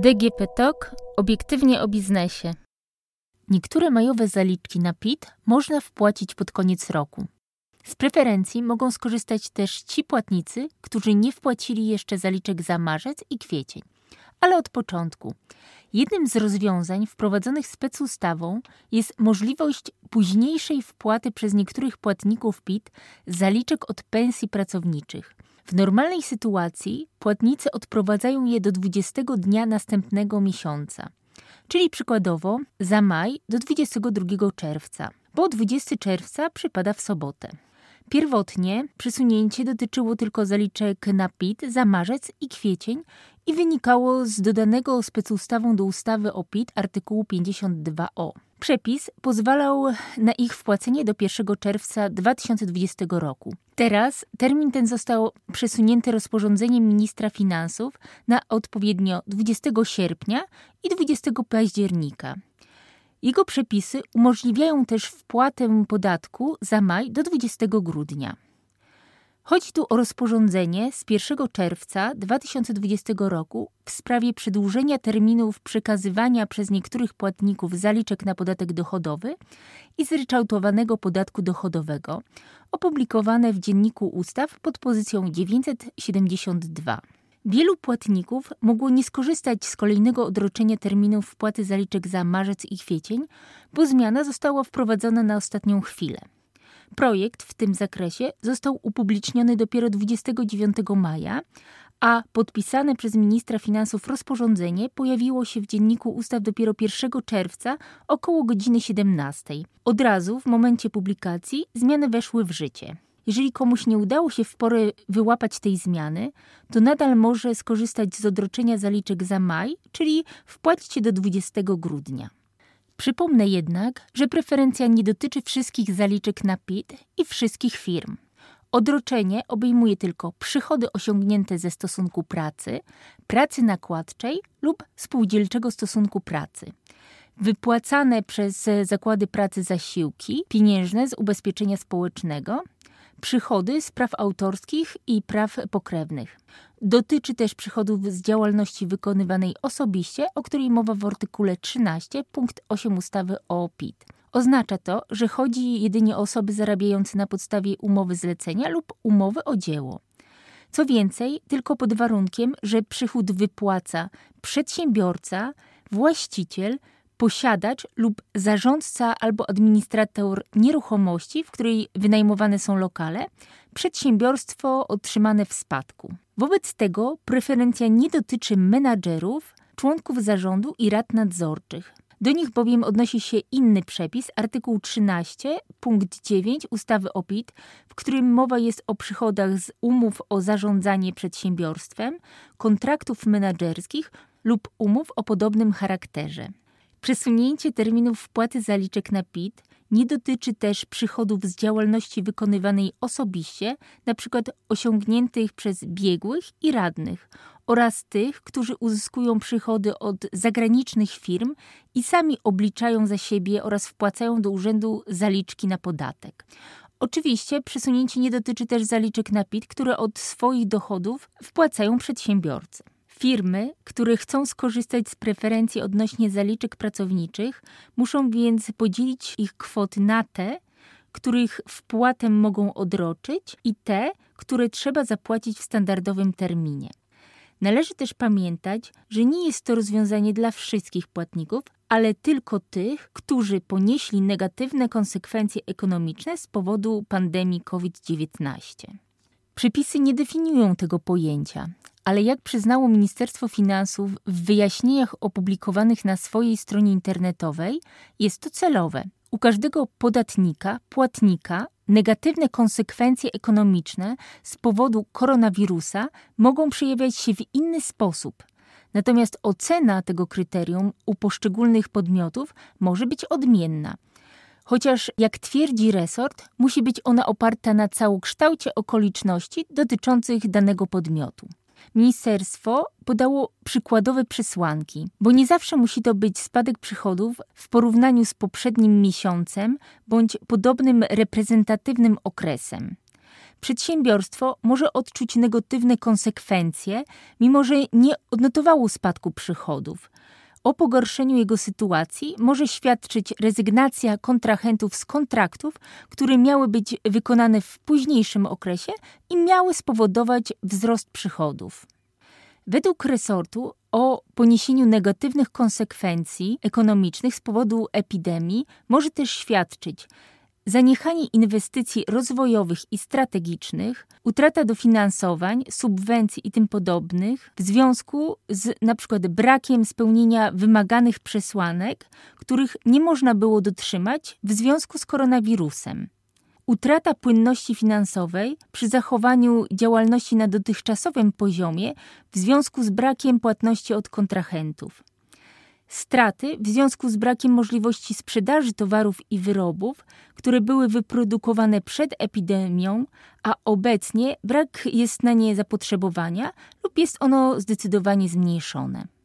DGP TOK obiektywnie o biznesie. Niektóre majowe zaliczki na PIT można wpłacić pod koniec roku. Z preferencji mogą skorzystać też ci płatnicy, którzy nie wpłacili jeszcze zaliczek za marzec i kwiecień, ale od początku. Jednym z rozwiązań wprowadzonych specustawą jest możliwość późniejszej wpłaty przez niektórych płatników PIT zaliczek od pensji pracowniczych. W normalnej sytuacji płatnicy odprowadzają je do 20 dnia następnego miesiąca, czyli przykładowo za maj do 22 czerwca, bo 20 czerwca przypada w sobotę. Pierwotnie przesunięcie dotyczyło tylko zaliczek na PIT za marzec i kwiecień i wynikało z dodanego specustawą do ustawy o PIT artykułu 52o. Przepis pozwalał na ich wpłacenie do 1 czerwca 2020 roku. Teraz termin ten został przesunięty rozporządzeniem ministra finansów na odpowiednio 20 sierpnia i 20 października. Jego przepisy umożliwiają też wpłatę podatku za maj do 20 grudnia. Chodzi tu o rozporządzenie z 1 czerwca 2020 roku w sprawie przedłużenia terminów przekazywania przez niektórych płatników zaliczek na podatek dochodowy i zryczałtowanego podatku dochodowego, opublikowane w Dzienniku Ustaw pod pozycją 972. Wielu płatników mogło nie skorzystać z kolejnego odroczenia terminów wpłaty zaliczek za marzec i kwiecień, bo zmiana została wprowadzona na ostatnią chwilę. Projekt w tym zakresie został upubliczniony dopiero 29 maja, a podpisane przez ministra finansów rozporządzenie pojawiło się w dzienniku ustaw dopiero 1 czerwca około godziny 17. Od razu w momencie publikacji zmiany weszły w życie. Jeżeli komuś nie udało się w porę wyłapać tej zmiany, to nadal może skorzystać z odroczenia zaliczek za maj, czyli wpłacić do 20 grudnia. Przypomnę jednak, że preferencja nie dotyczy wszystkich zaliczek na PIT i wszystkich firm. Odroczenie obejmuje tylko przychody osiągnięte ze stosunku pracy, pracy nakładczej lub spółdzielczego stosunku pracy. Wypłacane przez zakłady pracy zasiłki pieniężne z ubezpieczenia społecznego przychody z praw autorskich i praw pokrewnych. Dotyczy też przychodów z działalności wykonywanej osobiście, o której mowa w artykule 13 punkt 8 ustawy o PIT. Oznacza to, że chodzi jedynie o osoby zarabiające na podstawie umowy zlecenia lub umowy o dzieło. Co więcej, tylko pod warunkiem, że przychód wypłaca przedsiębiorca, właściciel posiadacz lub zarządca albo administrator nieruchomości, w której wynajmowane są lokale, przedsiębiorstwo otrzymane w spadku. Wobec tego preferencja nie dotyczy menadżerów, członków zarządu i rad nadzorczych. Do nich bowiem odnosi się inny przepis, artykuł 13, punkt 9 ustawy o PIT, w którym mowa jest o przychodach z umów o zarządzanie przedsiębiorstwem, kontraktów menedżerskich lub umów o podobnym charakterze. Przesunięcie terminów wpłaty zaliczek na PIT nie dotyczy też przychodów z działalności wykonywanej osobiście, np. osiągniętych przez biegłych i radnych oraz tych, którzy uzyskują przychody od zagranicznych firm i sami obliczają za siebie oraz wpłacają do urzędu zaliczki na podatek. Oczywiście przesunięcie nie dotyczy też zaliczek na PIT, które od swoich dochodów wpłacają przedsiębiorcy. Firmy, które chcą skorzystać z preferencji odnośnie zaliczek pracowniczych, muszą więc podzielić ich kwoty na te, których wpłatę mogą odroczyć i te, które trzeba zapłacić w standardowym terminie. Należy też pamiętać, że nie jest to rozwiązanie dla wszystkich płatników, ale tylko tych, którzy ponieśli negatywne konsekwencje ekonomiczne z powodu pandemii COVID-19. Przepisy nie definiują tego pojęcia, ale jak przyznało Ministerstwo Finansów w wyjaśnieniach opublikowanych na swojej stronie internetowej, jest to celowe. U każdego podatnika, płatnika, negatywne konsekwencje ekonomiczne z powodu koronawirusa mogą przejawiać się w inny sposób. Natomiast ocena tego kryterium u poszczególnych podmiotów może być odmienna. Chociaż, jak twierdzi resort, musi być ona oparta na całokształcie okoliczności dotyczących danego podmiotu. Ministerstwo podało przykładowe przesłanki, bo nie zawsze musi to być spadek przychodów w porównaniu z poprzednim miesiącem bądź podobnym reprezentatywnym okresem. przedsiębiorstwo może odczuć negatywne konsekwencje, mimo że nie odnotowało spadku przychodów. O pogorszeniu jego sytuacji może świadczyć rezygnacja kontrahentów z kontraktów, które miały być wykonane w późniejszym okresie i miały spowodować wzrost przychodów. Według resortu o poniesieniu negatywnych konsekwencji ekonomicznych z powodu epidemii może też świadczyć zaniechanie inwestycji rozwojowych i strategicznych, utrata dofinansowań, subwencji i tym podobnych w związku z przykład brakiem spełnienia wymaganych przesłanek, których nie można było dotrzymać w związku z koronawirusem. Utrata płynności finansowej przy zachowaniu działalności na dotychczasowym poziomie w związku z brakiem płatności od kontrahentów. Straty w związku z brakiem możliwości sprzedaży towarów i wyrobów, które były wyprodukowane przed epidemią, a obecnie brak jest na nie zapotrzebowania lub jest ono zdecydowanie zmniejszone.